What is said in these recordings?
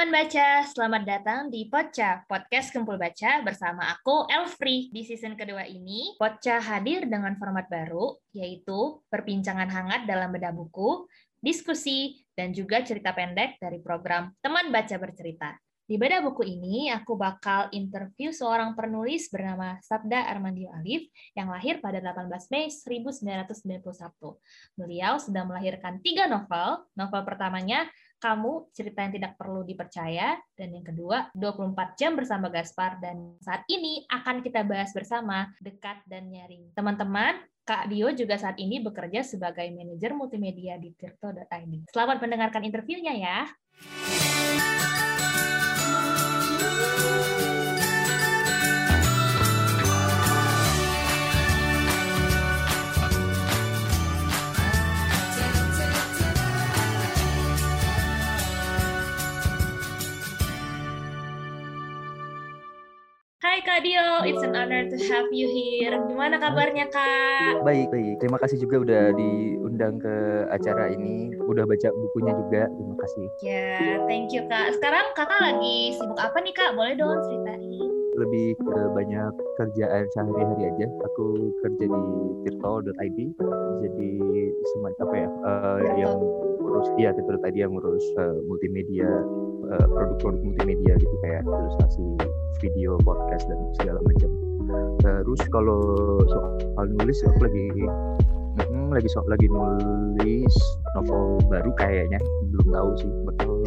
teman baca, selamat datang di Poca, podcast Kumpul Baca bersama aku, Elfri. Di season kedua ini, Poca hadir dengan format baru, yaitu perbincangan hangat dalam bedah buku, diskusi, dan juga cerita pendek dari program Teman Baca Bercerita. Di beda buku ini, aku bakal interview seorang penulis bernama Sabda Armandio Alif yang lahir pada 18 Mei 1991. Beliau sedang melahirkan tiga novel. Novel pertamanya, Kamu, Cerita Yang Tidak Perlu Dipercaya, dan yang kedua, 24 Jam Bersama Gaspar. Dan saat ini akan kita bahas bersama Dekat dan Nyaring. Teman-teman, Kak Dio juga saat ini bekerja sebagai manajer multimedia di tirto.id. Selamat mendengarkan interviewnya ya. It's an honor to have you here. Gimana kabarnya Kak? Baik, baik. Terima kasih juga udah diundang ke acara ini. Udah baca bukunya juga. Terima kasih. Ya, thank you Kak. Sekarang Kakak lagi sibuk apa nih Kak? Boleh dong ceritain. Lebih ke banyak kerjaan sehari-hari aja. Aku kerja di tirto.id. Jadi semacam apa ya? Uh, yang ngurus iya tirto.id yang ngurus uh, multimedia, uh, produk-produk multimedia gitu kayak ilustrasi video, podcast dan segala macam. Terus kalau soal nulis aku lagi hmm, lagi so, lagi nulis novel baru kayaknya belum tahu sih betul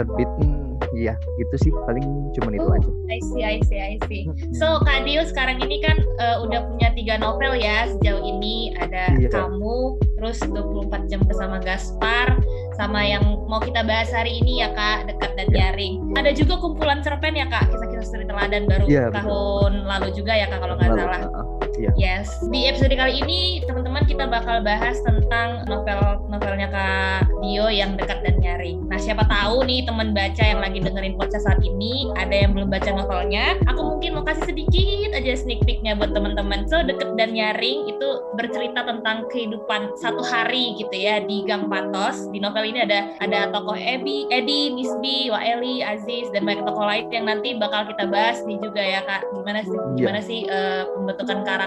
terbit hmm, ya gitu sih paling cuma itu Oh, aja. I see, I see, I see. So Kak Dio sekarang ini kan uh, udah punya tiga novel ya sejauh ini ada Iya. Kamu, terus 24 jam bersama Gaspar, sama yang mau kita bahas hari ini ya Kak, Dekat dan Iya. Nyaring. Ada juga kumpulan cerpen ya Kak, kisah-kisah seri teladan baru betul. tahun lalu juga ya Kak kalau nggak salah. uh, iya. Yes, di episode kali ini teman-teman kita bakal bahas tentang novel-novelnya Kak Dio yang dekat dan nyaring. Nah, siapa tahu nih teman baca yang lagi dengerin podcast saat ini ada yang belum baca novelnya. Aku mungkin mau kasih sedikit aja sneak peeknya buat teman-teman. So, deket dan nyaring itu bercerita tentang kehidupan satu hari gitu ya di Gang Patos. Di novel ini ada ada tokoh Ebi, Edi, Nisbi, Waeli, Aziz dan banyak tokoh lain yang nanti bakal kita bahas nih juga ya Kak. Gimana sih Iya. gimana sih eh, pembentukan karakter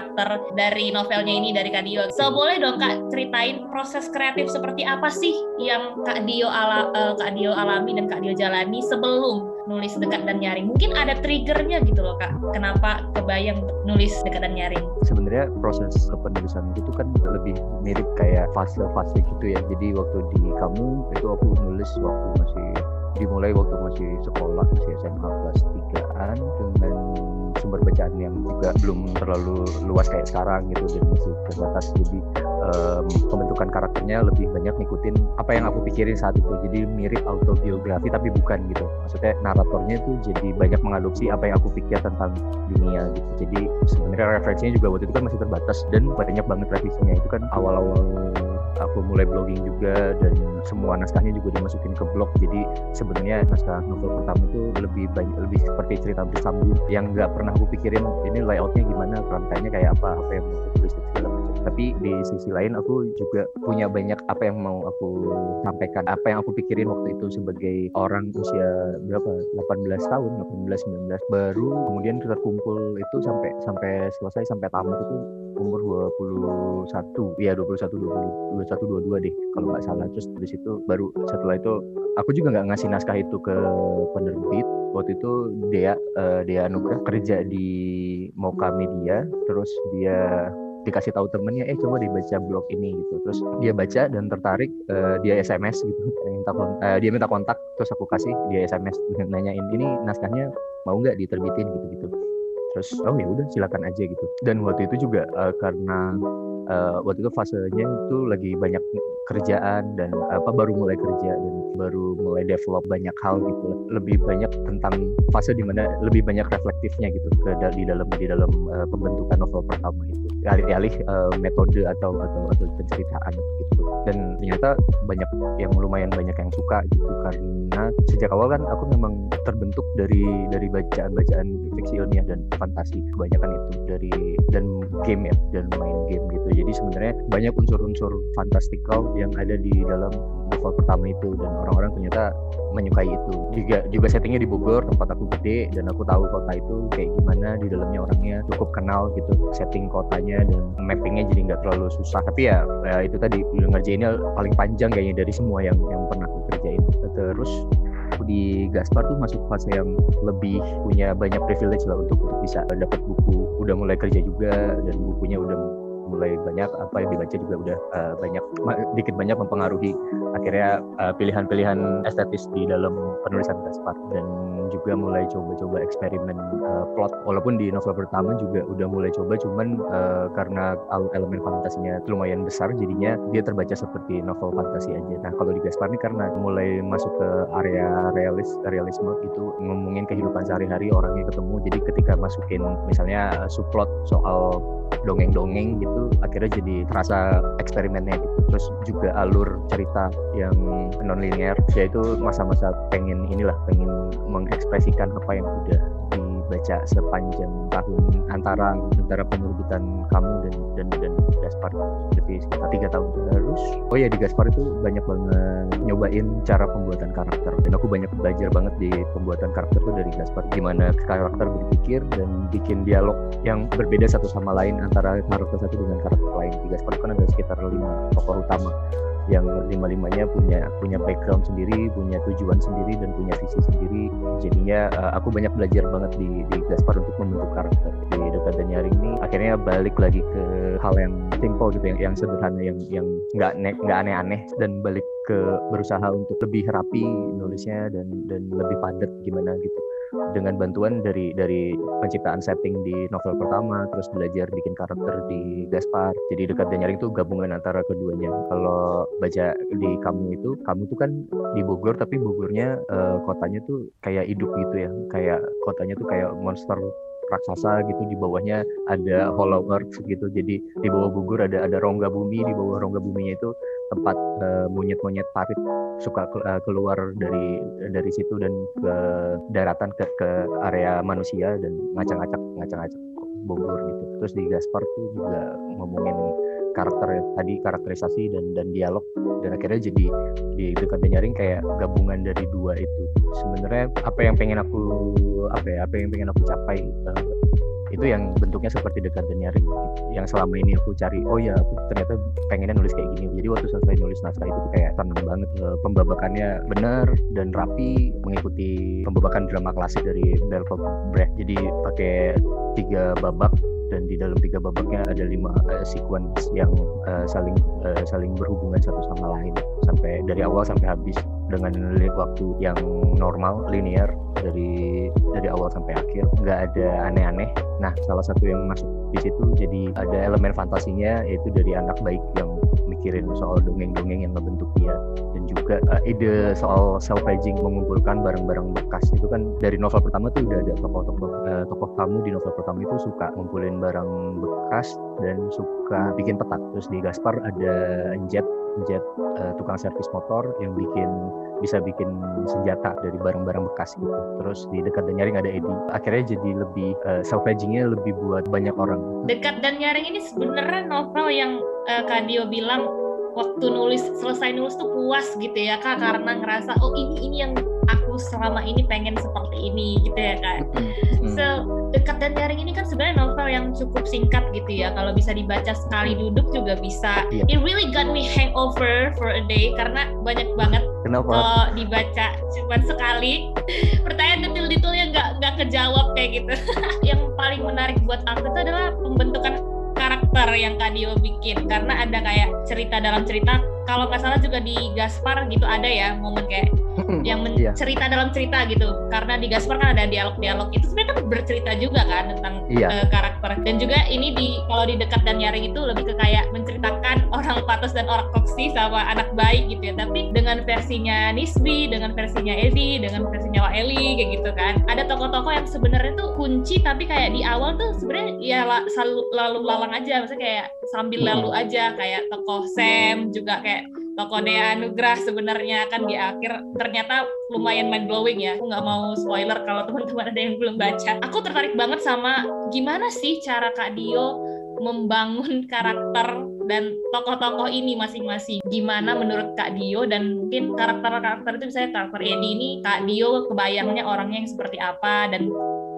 dari novelnya ini dari Kak Dio. So boleh dong Kak ceritain proses kreatif seperti apa sih yang Kak Dio ala eh, Kak Dio alami dan Kak Dio jalani sebelum nulis dekat dan nyaring. Mungkin ada triggernya gitu loh Kak. Kenapa kebayang nulis dekat dan nyaring? sebenarnya proses kepenulisan itu kan lebih mirip kayak fase-fase gitu ya. Jadi waktu di kamu itu aku nulis waktu masih dimulai waktu masih sekolah masih SMA kelas 3-an dengan sumber bacaan yang juga belum terlalu luas kayak sekarang gitu dan masih terbatas. Jadi em, pembentukan karakternya lebih banyak ngikutin apa yang aku pikirin saat itu. Jadi mirip autobiografi tapi bukan gitu. Maksudnya naratornya itu jadi banyak mengadopsi apa yang aku pikir tentang dunia gitu. Jadi sebenarnya referensinya juga waktu itu kan masih terbatas dan banyak banget revisinya. Itu kan awal-awal aku mulai blogging juga dan semua naskahnya juga dimasukin ke blog. Jadi sebenarnya naskah novel pertama itu lebih banyak lebih seperti cerita bersambung yang nggak pernah aku pikirin ini layoutnya gimana rantainya kayak apa apa yang mau aku tulis dan segala tapi di sisi lain aku juga punya banyak apa yang mau aku sampaikan. Apa yang aku pikirin waktu itu sebagai orang usia berapa? 18 tahun 18 19 baru kemudian terkumpul itu sampai sampai selesai sampai tamat itu umur 21 ya 21 20 21 22 deh kalau nggak salah. Terus dari situ baru setelah itu aku juga nggak ngasih naskah itu ke penerbit. Waktu itu Dea eh, Dea Anugrah kerja di Moka Media terus dia dikasih tahu temennya eh coba dibaca blog ini gitu. Terus dia baca dan tertarik eh, dia SMS gitu minta eh, dia minta kontak terus aku kasih dia SMS nanyain ini naskahnya mau nggak diterbitin? gitu gitu terus oh ya udah silakan aja gitu. Dan waktu itu juga eh, karena eh, waktu itu fasenya itu lagi banyak kerjaan dan apa baru mulai kerja dan baru mulai develop banyak hal gitu. Lebih banyak tentang fase di mana lebih banyak reflektifnya gitu ke di dalam di dalam eh, pembentukan novel pertama itu. Alih-alih eh, metode atau atau atau penceritaan gitu. Dan ternyata banyak yang lumayan banyak yang suka gitu karena sejak awal kan aku memang terbentuk dari dari bacaan-bacaan fiksi ilmiah dan fantasi kebanyakan itu dari dan game ya dan main game gitu. Jadi sebenarnya banyak unsur-unsur fantastikal yang ada di dalam novel pertama itu dan orang-orang ternyata menyukai itu. Juga juga settingnya di Bogor tempat aku gede dan aku tahu kota itu kayak gimana di dalamnya orangnya cukup kenal gitu setting kotanya dan mappingnya jadi nggak terlalu susah. Tapi ya, ya itu tadi ngerjainnya paling panjang kayaknya dari semua yang yang pernah aku kerjain terus di Gaspar tuh masuk fase yang lebih punya banyak privilege lah untuk, bisa dapat buku. Udah mulai kerja juga dan bukunya udah mulai banyak apa yang dibaca juga udah uh, banyak dikit banyak mempengaruhi akhirnya eh, pilihan-pilihan estetis di dalam penulisan Gaspar dan juga mulai coba-coba eksperimen uh, plot. Walaupun di novel pertama juga udah mulai coba cuman uh, karena elemen fantasinya lumayan besar jadinya dia terbaca seperti novel fantasi aja. Nah kalau di Gaspar ini karena mulai masuk ke area realis realisme itu ngomongin kehidupan sehari-hari orangnya ketemu. Jadi ketika masukin misalnya subplot soal dongeng-dongeng gitu akhirnya jadi terasa eksperimennya gitu. Terus juga alur cerita yang non linear yaitu masa-masa pengen inilah pengen mengekspresikan apa yang udah dibaca sepanjang tahun antara antara penerbitan kamu dan dan dan Gaspar. Berarti sekitar tiga tahun terus. Oh ya di Gaspar itu banyak banget nyobain cara pembuatan karakter. Dan aku banyak belajar banget di pembuatan karakter itu dari Gaspar. Gimana karakter berpikir dan bikin dialog yang berbeda satu sama lain antara karakter satu dengan karakter lain. Di Gaspar kan ada sekitar lima tokoh utama yang lima-limanya punya punya background sendiri, punya tujuan sendiri dan punya visi sendiri. Jadinya uh, aku banyak belajar banget di di Gaspar untuk membentuk karakter di dekat dan nyaring ini. Akhirnya balik lagi ke hal yang simple gitu, yang yang sederhana, yang yang nggak nggak aneh-aneh dan balik ke berusaha untuk lebih rapi nulisnya dan dan lebih padat gimana gitu dengan bantuan dari dari penciptaan setting di novel pertama terus belajar bikin karakter di Gaspar. Jadi dekat dan nyaring itu gabungan antara keduanya. Kalau baca di kamu itu kamu tuh kan di Bogor tapi Bogornya uh, kotanya tuh kayak hidup gitu ya. Kayak kotanya tuh kayak monster raksasa gitu. Di bawahnya ada hollow earth gitu. Jadi di bawah Bogor ada ada rongga bumi. Di bawah rongga buminya itu tempat uh, monyet-monyet parit suka uh, keluar dari dari situ dan ke daratan ke ke area manusia dan ngacak-ngacak ngacak-ngacak Bogor gitu. Terus di Gaspar tuh juga ngomongin karakter tadi karakterisasi dan dan dialog dan akhirnya jadi di dekat nyaring kayak gabungan dari dua itu. Sebenarnya apa yang pengen aku apa ya apa yang pengen aku capai uh, itu yang bentuknya seperti dan nyaring gitu. yang selama ini aku cari oh ya aku ternyata pengennya nulis kayak gini. Jadi waktu selesai nulis naskah itu kayak tenang banget uh, pembabakannya benar dan rapi mengikuti pembabakan drama klasik dari Bertolt Brecht jadi pakai tiga babak dan di dalam tiga babaknya ada lima uh, sequence yang uh, saling uh, saling berhubungan satu sama lain. Sampai dari awal sampai habis dengan waktu yang normal linear dari dari awal sampai akhir nggak ada aneh-aneh. Nah salah satu yang masuk di situ jadi ada elemen fantasinya yaitu dari anak baik yang mikirin soal dongeng-dongeng yang membentuk dia dan juga uh, ide soal self-paging mengumpulkan barang-barang bekas itu kan dari novel pertama tuh udah ada tokoh-tokoh uh, tokoh kamu di novel pertama itu suka ngumpulin barang bekas dan suka bikin peta terus di Gaspar ada Jet Jet uh, tukang servis motor yang bikin bisa bikin senjata dari barang-barang bekas gitu. Terus di dekat dan nyaring ada Edi. Akhirnya jadi lebih uh, salvagingnya lebih buat banyak orang. Dekat dan nyaring ini sebenarnya novel yang uh, Kak Dio bilang waktu nulis selesai nulis tuh puas gitu ya kak karena ngerasa oh ini ini yang aku selama ini pengen seperti ini gitu ya kak. So dekat dan nyaring ini kan sebenarnya novel yang cukup singkat gitu ya kalau bisa dibaca sekali duduk juga bisa. Yeah. It really got me hangover for a day karena banyak banget Kenapa? kalau dibaca cuma sekali pertanyaan detail-detailnya nggak nggak kejawab kayak gitu. yang paling menarik buat aku itu adalah pembentukan karakter yang Kak Dio bikin karena ada kayak cerita dalam cerita kalau nggak salah juga di Gaspar gitu ada ya momen kayak yang men- yeah. cerita dalam cerita gitu karena di Gaspar kan ada dialog-dialog itu sebenarnya kan bercerita juga kan tentang yeah. Iya. uh, karakter dan juga ini di kalau di dekat dan nyaring itu lebih ke kayak menceritakan orang patos dan orang toksi sama anak baik gitu ya tapi dengan versinya Nisbi dengan versinya Edi dengan versinya Waeli kayak gitu kan ada tokoh-tokoh yang sebenarnya tuh kunci tapi kayak di awal tuh sebenarnya ya selalu lalu lalang aja maksudnya kayak sambil lalu aja kayak tokoh Sam juga kayak toko Dea Anugrah sebenarnya kan di akhir ternyata lumayan mind blowing ya. Aku nggak mau spoiler kalau teman-teman ada yang belum baca. Aku tertarik banget sama gimana sih cara Kak Dio membangun karakter dan tokoh-tokoh ini masing-masing. Gimana menurut Kak Dio dan mungkin karakter-karakter itu misalnya karakter Edi ini Kak Dio kebayangnya orangnya yang seperti apa dan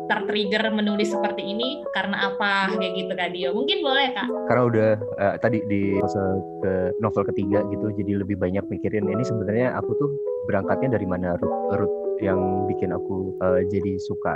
tertrigger menulis seperti ini karena apa? Kayak gitu Kak Dio. Mungkin boleh Kak. Karena udah uh, tadi di ke novel ketiga gitu jadi lebih banyak mikirin ini sebenarnya aku tuh berangkatnya dari mana root, root yang bikin aku uh, jadi suka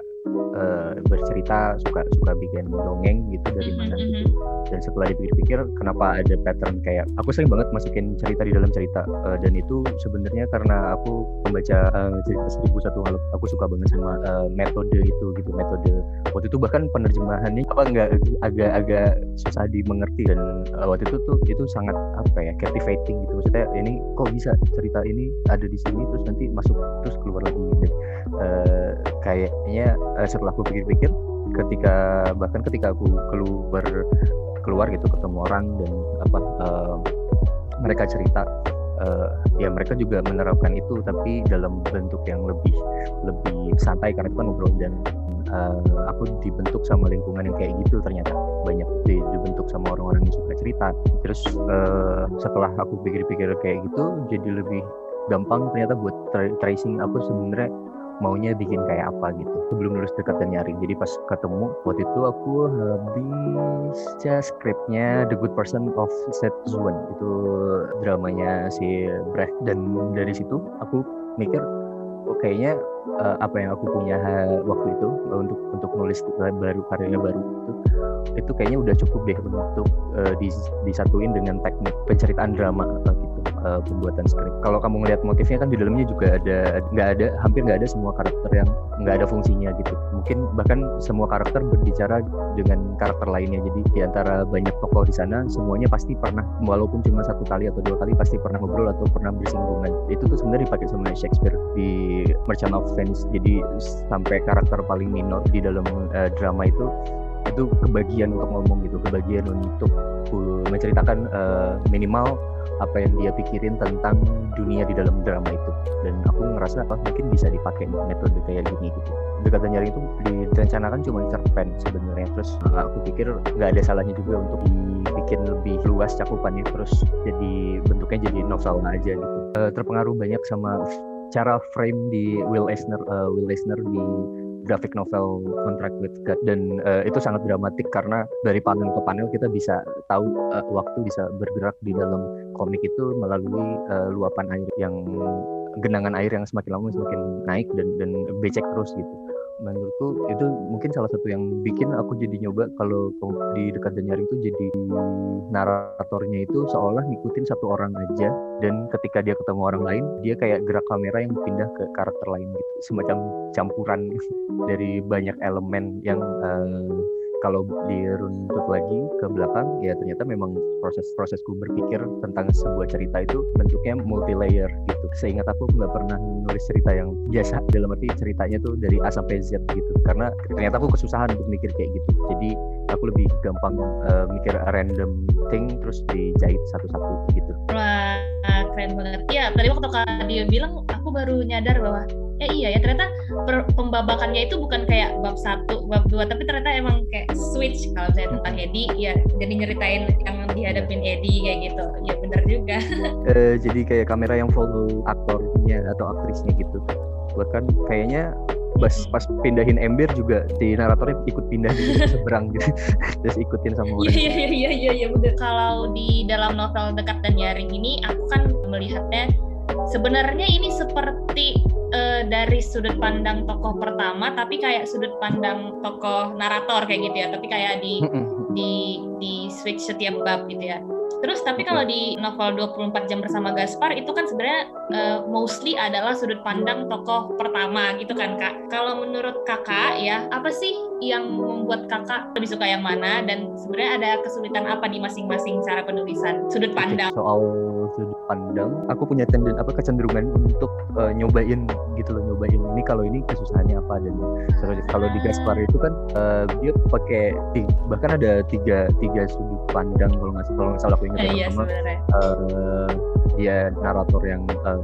uh, bercerita suka suka bikin dongeng gitu dari mana gitu. Dan setelah dipikir-pikir kenapa ada pattern kayak aku sering banget masukin cerita di dalam cerita uh, dan itu sebenarnya karena aku membaca uh, cerita seribu satu malam aku suka banget sama uh, metode itu gitu metode. Waktu itu bahkan penerjemahannya apa nggak agak-agak susah dimengerti dan uh, waktu itu tuh itu sangat apa ya captivating gitu. Maksudnya ini kok bisa cerita ini ada di sini terus nanti masuk terus keluar lagi uh, kayaknya uh, setelah aku pikir-pikir ketika bahkan ketika aku keluar keluar gitu ketemu orang dan apa uh, mereka cerita uh, ya mereka juga menerapkan itu tapi dalam bentuk yang lebih lebih santai karena itu kan ngobrol dan uh, aku dibentuk sama lingkungan yang kayak gitu ternyata. Banyak dibentuk sama orang-orang yang suka cerita. Terus uh, setelah aku pikir-pikir kayak gitu jadi lebih gampang ternyata buat tracing aku sebenarnya maunya bikin kayak apa gitu sebelum nulis dekat dan nyaring. Jadi pas ketemu waktu itu aku habis skripnya The Good Person of Seth Zuan itu dramanya si Brecht dan dari situ aku mikir oh, kayaknya uh, apa yang aku punya waktu itu uh, untuk untuk nulis baru karya baru itu itu kayaknya udah cukup deh untuk uh, dis, disatuin dengan teknik penceritaan drama uh, pembuatan skrip. Kalau kamu ngelihat motifnya kan di dalamnya juga ada nggak ada hampir nggak ada semua karakter yang nggak ada fungsinya gitu. Mungkin bahkan semua karakter berbicara dengan karakter lainnya. Jadi di antara banyak tokoh di sana semuanya pasti pernah walaupun cuma satu kali atau dua kali pasti pernah ngobrol atau pernah bersinggungan. Itu tuh sebenarnya dipakai sama Shakespeare di Merchant of Venice. Jadi sampai karakter paling minor di dalam uh, drama itu itu kebagian untuk ngomong gitu, kebagian untuk menceritakan uh, minimal apa yang dia pikirin tentang dunia di dalam drama itu. Dan aku ngerasa apa mungkin bisa dipakai metode kayak gini gitu. Dekatan nyari itu direncanakan cuma cerpen sebenarnya. Terus uh, aku pikir nggak ada salahnya juga untuk dibikin lebih luas cakupannya. Terus jadi bentuknya jadi novel aja gitu. Uh, terpengaruh banyak sama cara frame di Will Eisner uh, Will Eisner di graphic novel Contract with God. Dan uh, itu sangat dramatik karena dari panel ke panel kita bisa tahu uh, waktu bisa bergerak di dalam komik itu melalui uh, luapan air yang genangan air yang semakin lama semakin naik dan dan becek terus gitu. Menurutku itu mungkin salah satu yang bikin aku jadi nyoba kalau di dekat dan nyaring itu jadi naratornya itu seolah ngikutin satu orang aja dan ketika dia ketemu orang lain dia kayak gerak kamera yang pindah ke karakter lain gitu. Semacam campuran dari banyak elemen yang uh, kalau diruntut lagi ke belakang ya ternyata memang proses prosesku berpikir tentang sebuah cerita itu bentuknya multi layer gitu. Seingat aku nggak pernah nulis cerita yang biasa. Dalam arti ceritanya tuh dari A sampai Z gitu. Karena ternyata aku kesusahan untuk mikir kayak gitu. Jadi aku lebih gampang uh, mikir random thing terus dijahit satu-satu gitu. Wah keren banget. Ya tadi waktu kak dia bilang aku baru nyadar bahwa ya iya ya ternyata per, pembabakannya itu bukan kayak bab satu bab dua tapi ternyata emang kayak switch kalau saya tentang Edi ya jadi nyeritain yang dihadapin Edi kayak gitu. Ya bener juga. Uh, jadi kayak kamera yang follow aktornya atau aktrisnya gitu. Bahkan kayaknya pas pas pindahin ember juga si naratornya ikut pindah di seberang gitu. Terus ikutin sama orang. Iya iya iya iya ya, bener. Kalau di dalam novel dekat dan nyaring ini aku kan melihatnya sebenarnya ini seperti dari sudut pandang tokoh pertama tapi kayak sudut pandang tokoh narator kayak gitu ya tapi kayak di di di switch setiap bab gitu ya Terus tapi kalau di novel 24 jam bersama Gaspar itu kan sebenarnya uh, mostly adalah sudut pandang tokoh pertama gitu kan Kak. Kalau menurut Kakak ya, apa sih yang membuat Kakak lebih suka yang mana dan sebenarnya ada kesulitan apa di masing-masing cara penulisan sudut pandang? Soal sudut pandang, aku punya tenden apa kecenderungan untuk uh, nyobain gitu loh, nyobain ini kalau ini kesusahannya apa dan kalau di Gaspar itu kan uh, dia pakai bahkan ada tiga tiga sudut pandang kalau nggak kalau nggak salah aku ingat eh, iya, uh, dia narator yang uh,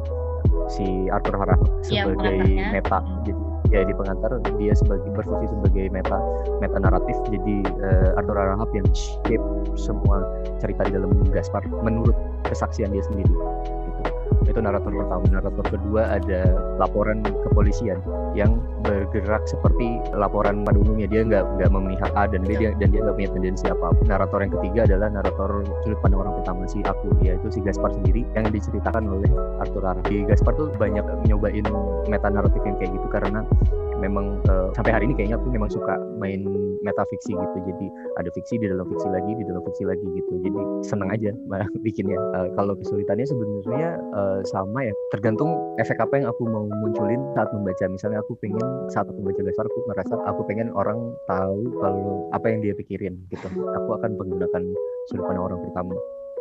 si Arthur Harap iya, sebagai ya, meta jadi ya di pengantar dia sebagai berfungsi sebagai meta meta naratif. Jadi uh, Arthur Harahap yang shape semua cerita di dalam Gaspar menurut kesaksian dia sendiri gitu. Itu narator pertama. Narator kedua ada laporan kepolisian yang bergerak seperti laporan pada umumnya. Dia nggak nggak memihak A dan B dia, dan dia nggak punya tendensi apa narator yang ketiga adalah narator sudut pandang orang pertama si aku yaitu si Gaspar sendiri yang diceritakan oleh Arthur Ara di Gaspar tuh banyak nyobain meta naratif yang kayak gitu karena memang uh, sampai hari ini kayaknya aku memang suka main metafiksi gitu. Jadi ada fiksi di dalam fiksi lagi di dalam fiksi lagi gitu. Jadi seneng aja bikinnya. Uh, kalau kesulitannya sebenarnya uh, sama ya. Tergantung efek apa yang aku mau munculin saat membaca. Misalnya aku pengen saat aku baca dasar aku merasa aku pengen orang tahu kalau apa yang dia pikirin gitu. Aku akan menggunakan sudut pandang orang pertama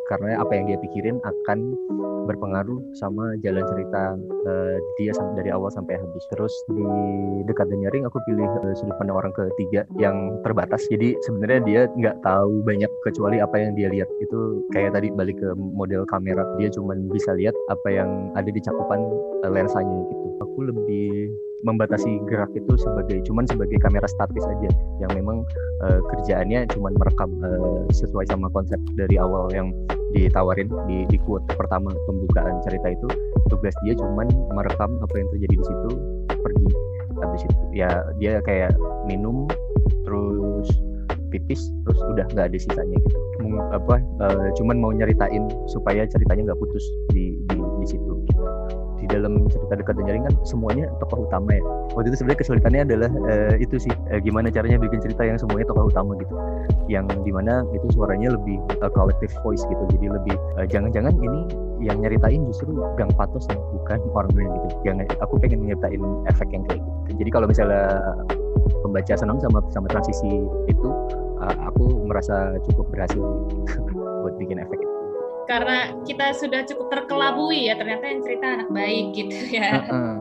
karena apa yang dia pikirin akan berpengaruh sama jalan cerita uh, dia dari awal sampai habis. Terus di dekat dan nyaring aku pilih uh, sudut pandang orang ketiga yang terbatas. Jadi sebenarnya dia nggak tahu banyak kecuali apa yang dia lihat. Itu kayak tadi balik ke model kamera. Dia cuma bisa lihat apa yang ada di cakupan uh, lensanya gitu. Aku lebih membatasi gerak itu sebagai cuman sebagai kamera statis aja yang memang uh, kerjaannya cuman merekam uh, sesuai sama konsep dari awal yang ditawarin di di quote pertama pembukaan cerita itu. Tugas dia cuman merekam apa yang terjadi di situ pergi. Habis itu ya dia kayak minum terus pipis terus udah nggak ada sisanya gitu. Apa uh, cuman mau nyeritain supaya ceritanya nggak putus di dalam cerita dekat dan jaring kan semuanya tokoh utama ya. Waktu itu sebenarnya kesulitannya adalah uh, itu sih uh, gimana caranya bikin cerita yang semuanya tokoh utama gitu. Yang di mana itu suaranya lebih uh, collective voice gitu. Jadi lebih jangan jangan-jangan ini yang nyeritain justru Gang Patos ya, bukan orang lain gitu jangan aku pengen nyeritain efek yang kayak gitu. Jadi kalau misalnya pembaca senang sama sama transisi itu uh, aku merasa cukup berhasil buat bikin efek karena kita sudah cukup terkelabui ya ternyata yang cerita anak baik gitu ya. Uh -uh.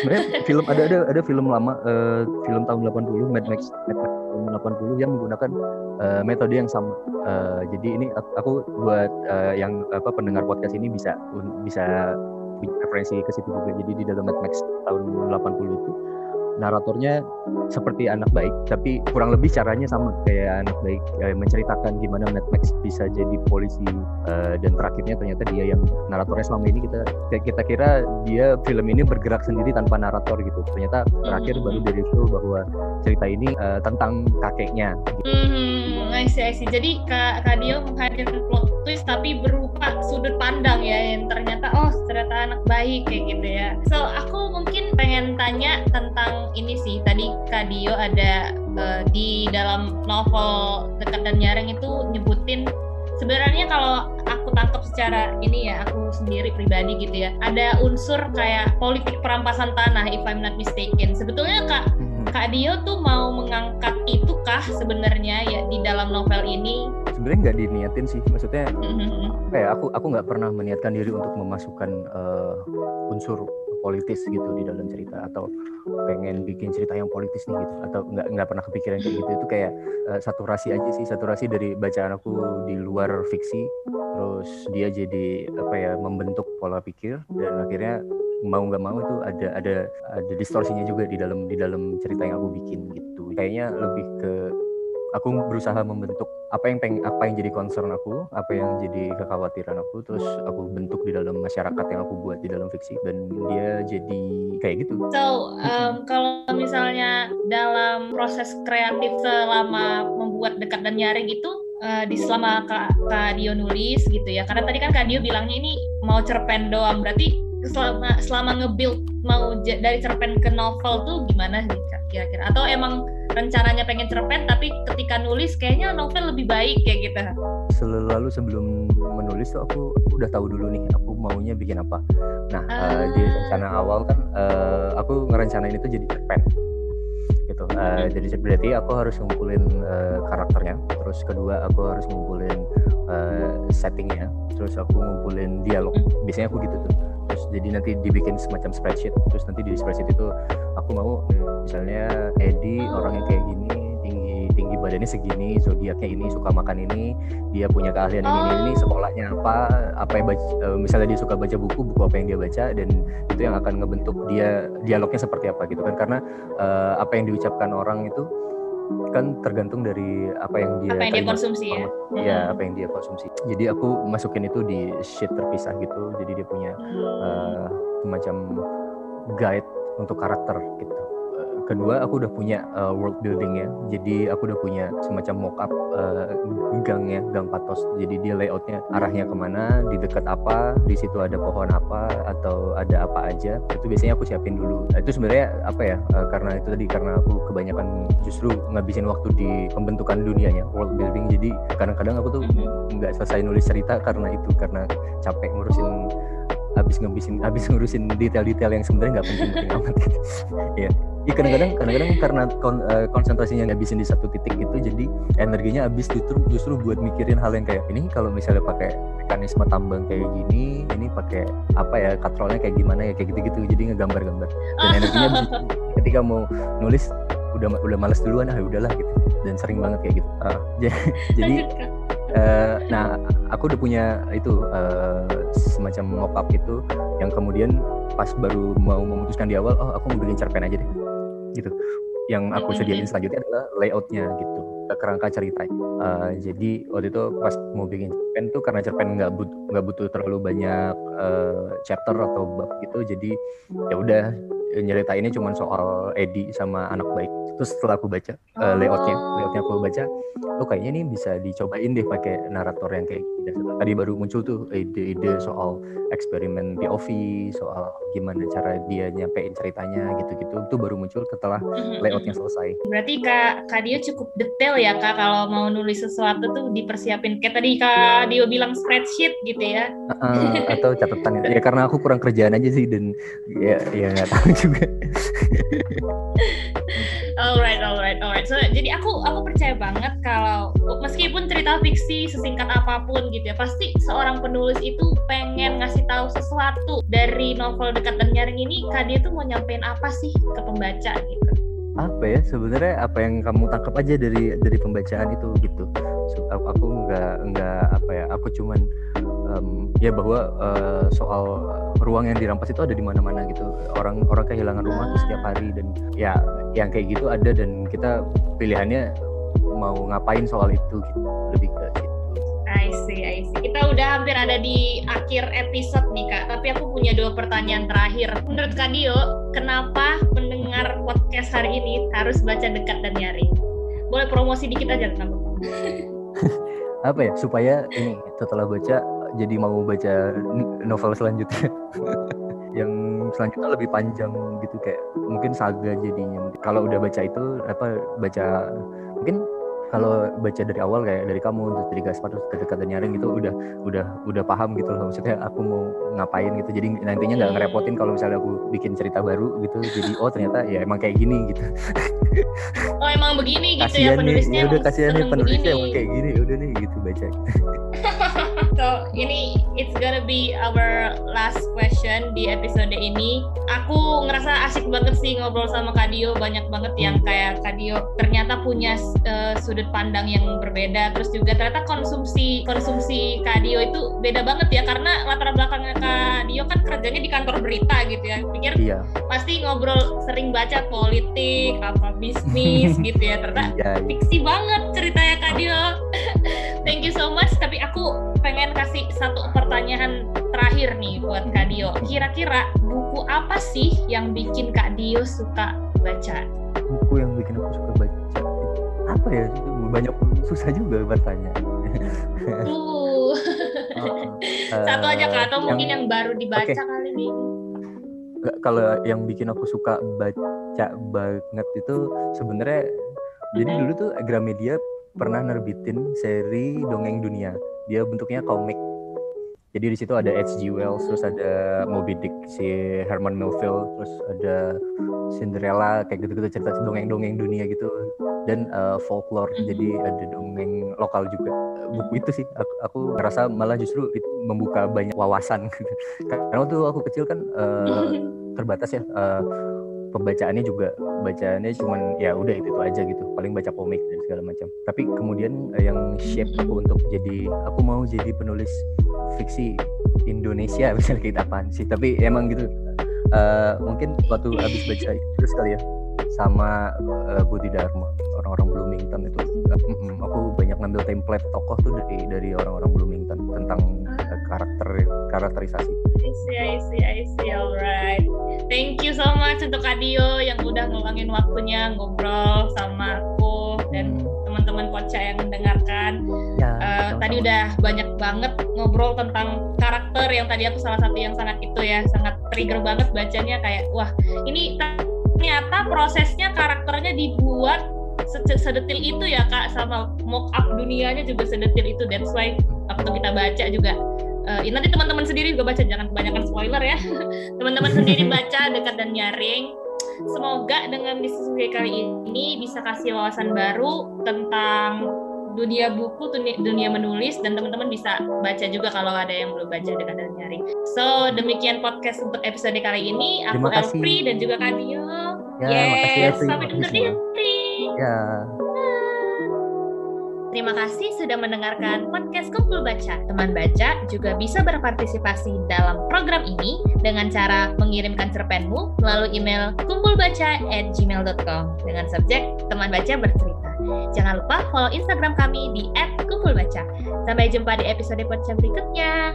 Sebenarnya film ada ada ada film lama uh, film tahun 80 Mad Max Mad Max tahun 80 yang menggunakan uh, metode yang sama. Uh, jadi ini aku buat uh, yang apa pendengar podcast ini bisa bisa referensi ke situ juga. Jadi di dalam Mad Max tahun 80 itu naratornya seperti anak baik tapi kurang lebih caranya sama kayak anak baik ya, menceritakan gimana Mad Max bisa jadi polisi uh, dan terakhirnya ternyata dia yang naratornya selama ini kita kita kira dia film ini bergerak sendiri tanpa narator gitu ternyata terakhir baru dari itu bahwa cerita ini uh, tentang kakeknya gitu. hmm, I see, I see. jadi Kak, Kak Dio menghadirkan plot twist tapi berupa sudut pandang ya yang ternyata oh ternyata anak baik kayak gitu ya so aku mungkin pengen tanya tentang ini sih tadi Kadio ada uh, di dalam novel dekat dan nyaring itu nyebutin sebenarnya kalau aku tangkap secara ini ya aku sendiri pribadi gitu ya ada unsur kayak politik perampasan tanah if I'm not mistaken. Sebetulnya kak hmm. kak Dio tuh mau mengangkat itu kah sebenarnya ya di dalam novel ini? Sebenarnya nggak diniatin sih maksudnya kayak aku aku nggak pernah meniatkan diri untuk memasukkan uh, unsur politis gitu di dalam cerita atau pengen bikin cerita yang politis nih gitu. Atau nggak nggak pernah kepikiran kayak gitu. Itu kayak uh, saturasi aja sih. Saturasi dari bacaan aku di luar fiksi. Terus dia jadi apa ya membentuk pola pikir. Dan akhirnya mau nggak mau itu ada ada ada distorsinya juga di dalam di dalam cerita yang aku bikin gitu. Kayaknya lebih ke aku berusaha membentuk apa yang peng apa yang jadi concern aku apa yang jadi kekhawatiran aku terus aku bentuk di dalam masyarakat yang aku buat di dalam fiksi dan dia jadi kayak gitu. So um, kalau misalnya dalam proses kreatif selama membuat dekat dan nyaring itu uh, di selama kak, kak Dio nulis gitu ya. Karena tadi kan kak Dio bilangnya ini mau cerpen doang berarti selama selama nge-build mau dari cerpen ke novel tuh gimana sih kira-kira? Atau emang rencananya pengen cerpen tapi ketika nulis kayaknya novel lebih baik kayak gitu? Selalu sebelum menulis tuh aku, udah tahu dulu nih aku maunya bikin apa. Nah uh. Uh, di rencana awal kan uh, aku ngerencanain itu jadi cerpen gitu. Uh, jadi berarti aku harus ngumpulin uh, karakternya. Terus kedua aku harus ngumpulin uh, settingnya. Terus aku ngumpulin dialog. Biasanya aku gitu tuh terus jadi nanti dibikin semacam spreadsheet terus nanti di spreadsheet itu aku mau misalnya Edi orangnya kayak gini tinggi tinggi ibadahnya segini zodiaknya ini suka makan ini dia punya keahlian ini ini ini Oh. sekolahnya apa apa yang baca, eh, misalnya dia suka baca buku buku apa yang dia baca dan itu yang akan ngebentuk dia dialognya seperti apa gitu kan karena eh, apa yang diucapkan orang itu kan tergantung dari apa yang dia Apa yang dia konsumsi ya? Iya, Hmm. apa yang dia konsumsi jadi aku masukin itu di sheet terpisah gitu jadi dia punya eh, semacam guide untuk karakter gitu. Kedua, aku udah punya eh, world building ya. Jadi aku udah punya semacam mock-up eh, gang ya, gang patos. Jadi dia layoutnya arahnya ke mana, di dekat apa, di situ ada pohon apa atau ada apa aja. Itu biasanya aku siapin dulu. Nah, itu sebenarnya apa ya? eh, karena itu tadi karena aku kebanyakan justru ngabisin waktu di pembentukan dunianya, world building. Jadi kadang-kadang aku tuh Mhm. nggak selesai nulis cerita karena itu karena capek ngurusin habis ngabisin habis ngurusin detail-detail yang sebenarnya nggak penting-penting amat gitu. Iya. Iya kadang-kadang kadang-kadang karena kon- eh, konsentrasinya ngabisin di satu titik itu jadi energinya habis justru justru buat mikirin hal yang kayak ini kalau misalnya pakai mekanisme tambang kayak gini, ini pakai apa ya katrolnya kayak gimana ya kayak gitu-gitu. Jadi ngegambar-gambar. Dan energinya habis ketika mau nulis udah udah males duluan ah udahlah gitu. Dan sering banget kayak gitu. J- jadi. Eh, nah, aku udah punya itu eh, semacam mock-up itu yang kemudian pas baru mau memutuskan di awal, oh aku mau bikin cerpen aja deh, gitu. Yang aku sediain selanjutnya adalah layoutnya gitu, ke kerangka cerita. Eh, jadi waktu itu pas mau bikin cerpen tuh karena cerpen nggak butuh nggak butuh terlalu banyak eh, chapter atau bab gitu, jadi ya udah nyeritainnya cuma soal Edi sama anak baik. Terus setelah aku baca eh, layoutnya, Oh. layoutnya aku baca, oh kayaknya ini bisa dicobain deh pakai narator yang kayak. Dan tadi baru muncul tuh ide-ide soal eksperimen POV, soal gimana cara dia nyampein ceritanya gitu-gitu. Itu baru muncul setelah Mhm. layoutnya selesai. Berarti Kak, Kak Dio cukup detail ya Kak kalau mau nulis sesuatu tuh dipersiapin. Kayak tadi Kak Dio bilang spreadsheet gitu ya. Eh, atau catatan ya karena aku kurang kerjaan aja sih dan ya ya nggak tahu juga. Alright, alright, alright. So, jadi aku aku percaya banget kalau meskipun cerita fiksi sesingkat apa pun gitu ya, pasti seorang penulis itu pengen ngasih tahu sesuatu dari novel dekat dan nyaring ini. Kak Dio tuh mau nyampein apa sih ke pembaca gitu? apa ya sebenarnya apa yang kamu tangkap aja dari dari pembacaan itu gitu aku nggak nggak apa ya aku cuman em, ya bahwa eh, soal ruang yang dirampas itu ada di mana-mana gitu orang orang kehilangan rumah tuh setiap hari dan ya yang kayak gitu ada dan kita pilihannya mau ngapain soal itu gitu lebih ke gitu I see, I see. Kita udah hampir ada di akhir episode nih kak, tapi aku punya dua pertanyaan terakhir. Menurut Kak Dio, kenapa pendengar podcast hari ini harus baca dekat dan nyaring? Boleh promosi dikit aja apa-apa. apa ya supaya ini setelah baca jadi mau baca novel selanjutnya. Yang selanjutnya lebih panjang gitu kayak mungkin saga jadinya. Kalau udah baca itu apa baca mungkin kalau baca dari awal kayak dari kamu terus dari Gaspar terus dari kata nyaring gitu udah udah udah paham gitu loh. Maksudnya aku mau ngapain gitu. Jadi nantinya nggak ngerepotin kalau misalnya aku bikin cerita baru gitu. Jadi oh ternyata ya emang kayak gini gitu. Oh emang begini gitu ya kasihan nih. penulisnya. Ya udah kasihan nih penulisnya begini. emang kayak gini. Udah nih gitu baca So ini it's gonna be our last question di episode ini. Aku ngerasa asik banget sih ngobrol sama Kak Dio, banyak banget yang kayak Kak Dio ternyata punya eh, sudut pandang yang berbeda. Terus juga ternyata konsumsi konsumsi Kak Dio itu beda banget ya karena latar belakangnya Kak Dio kan kerjanya di kantor berita gitu ya. Pikir iya pasti ngobrol sering baca politik, apa bisnis gitu ya. Ternyata iya fiksi banget ceritanya Kak Dio. Thank you so much. Tapi aku pengen kasih satu pertanyaan terakhir nih buat Kak Dio. Kira-kira buku apa sih yang bikin Kak Dio suka baca? buku yang bikin aku suka baca apa ya banyak susah juga bertanya Uh, satu aja Kak, atau Eh, mungkin yang baru dibaca oke. kali. Nggak, kalau yang bikin aku suka baca banget itu sebenarnya jadi dulu tuh Gramedia pernah nerbitin seri dongeng dunia. Dia bentuknya komik. Jadi di situ ada H.G. Wells terus ada Moby Dick si Herman Melville terus ada Cinderella kayak gitu-gitu cerita dongeng-dongeng dunia gitu. Dan eh, folklore. Mhm. jadi ada dongeng lokal juga. Buku itu sih aku, aku ngerasa malah justru itu membuka banyak wawasan. Karena waktu aku kecil kan eh, terbatas ya eh, pembacaannya juga bacaannya cuman ya udah itu, itu aja gitu. Paling baca komik dan segala macam. Tapi kemudian eh, yang shape aku untuk jadi aku mau jadi penulis fiksi Indonesia misalnya kayak apaan sih? Tapi emang gitu uh, mungkin waktu habis baca terus kali ya sama uh, Budi Dharma orang-orang Bloomington itu. Aku banyak ngambil template tokoh tuh dari dari orang-orang Bloomington tentang karakter karakterisasi. I see, I see, I see, alright. Thank you so much untuk Kadio yang udah ngeluangin waktunya ngobrol sama aku dan hmm. teman-teman Poca yang mendengarkan. Ya, uh, tadi udah banyak banget ngobrol tentang karakter yang tadi aku salah satu yang sangat itu ya, sangat trigger banget bacanya kayak wah ini ternyata prosesnya karakternya dibuat sedetil itu ya kak sama mock up dunianya juga sedetil itu that's why waktu kita baca juga uh, nanti teman-teman sendiri juga baca jangan kebanyakan spoiler ya teman-teman sendiri baca dekat dan nyaring semoga dengan diskusi kali ini bisa kasih wawasan baru tentang dunia buku, dunia menulis, dan teman-teman bisa baca juga kalau ada yang belum baca dengan dan nyaring. So, demikian podcast untuk episode kali ini. Aku Elfri dan juga Kadio. Ya, yes, makasih Elfri. Sampai jumpa di Ya. Terima kasih sudah mendengarkan podcast Kumpul Baca. Teman baca juga bisa berpartisipasi dalam program ini dengan cara mengirimkan cerpenmu melalui email kumpulbaca@gmail.com dengan subjek teman baca bercerita. Jangan lupa follow Instagram kami di @kumpulbaca. Sampai jumpa di episode podcast berikutnya.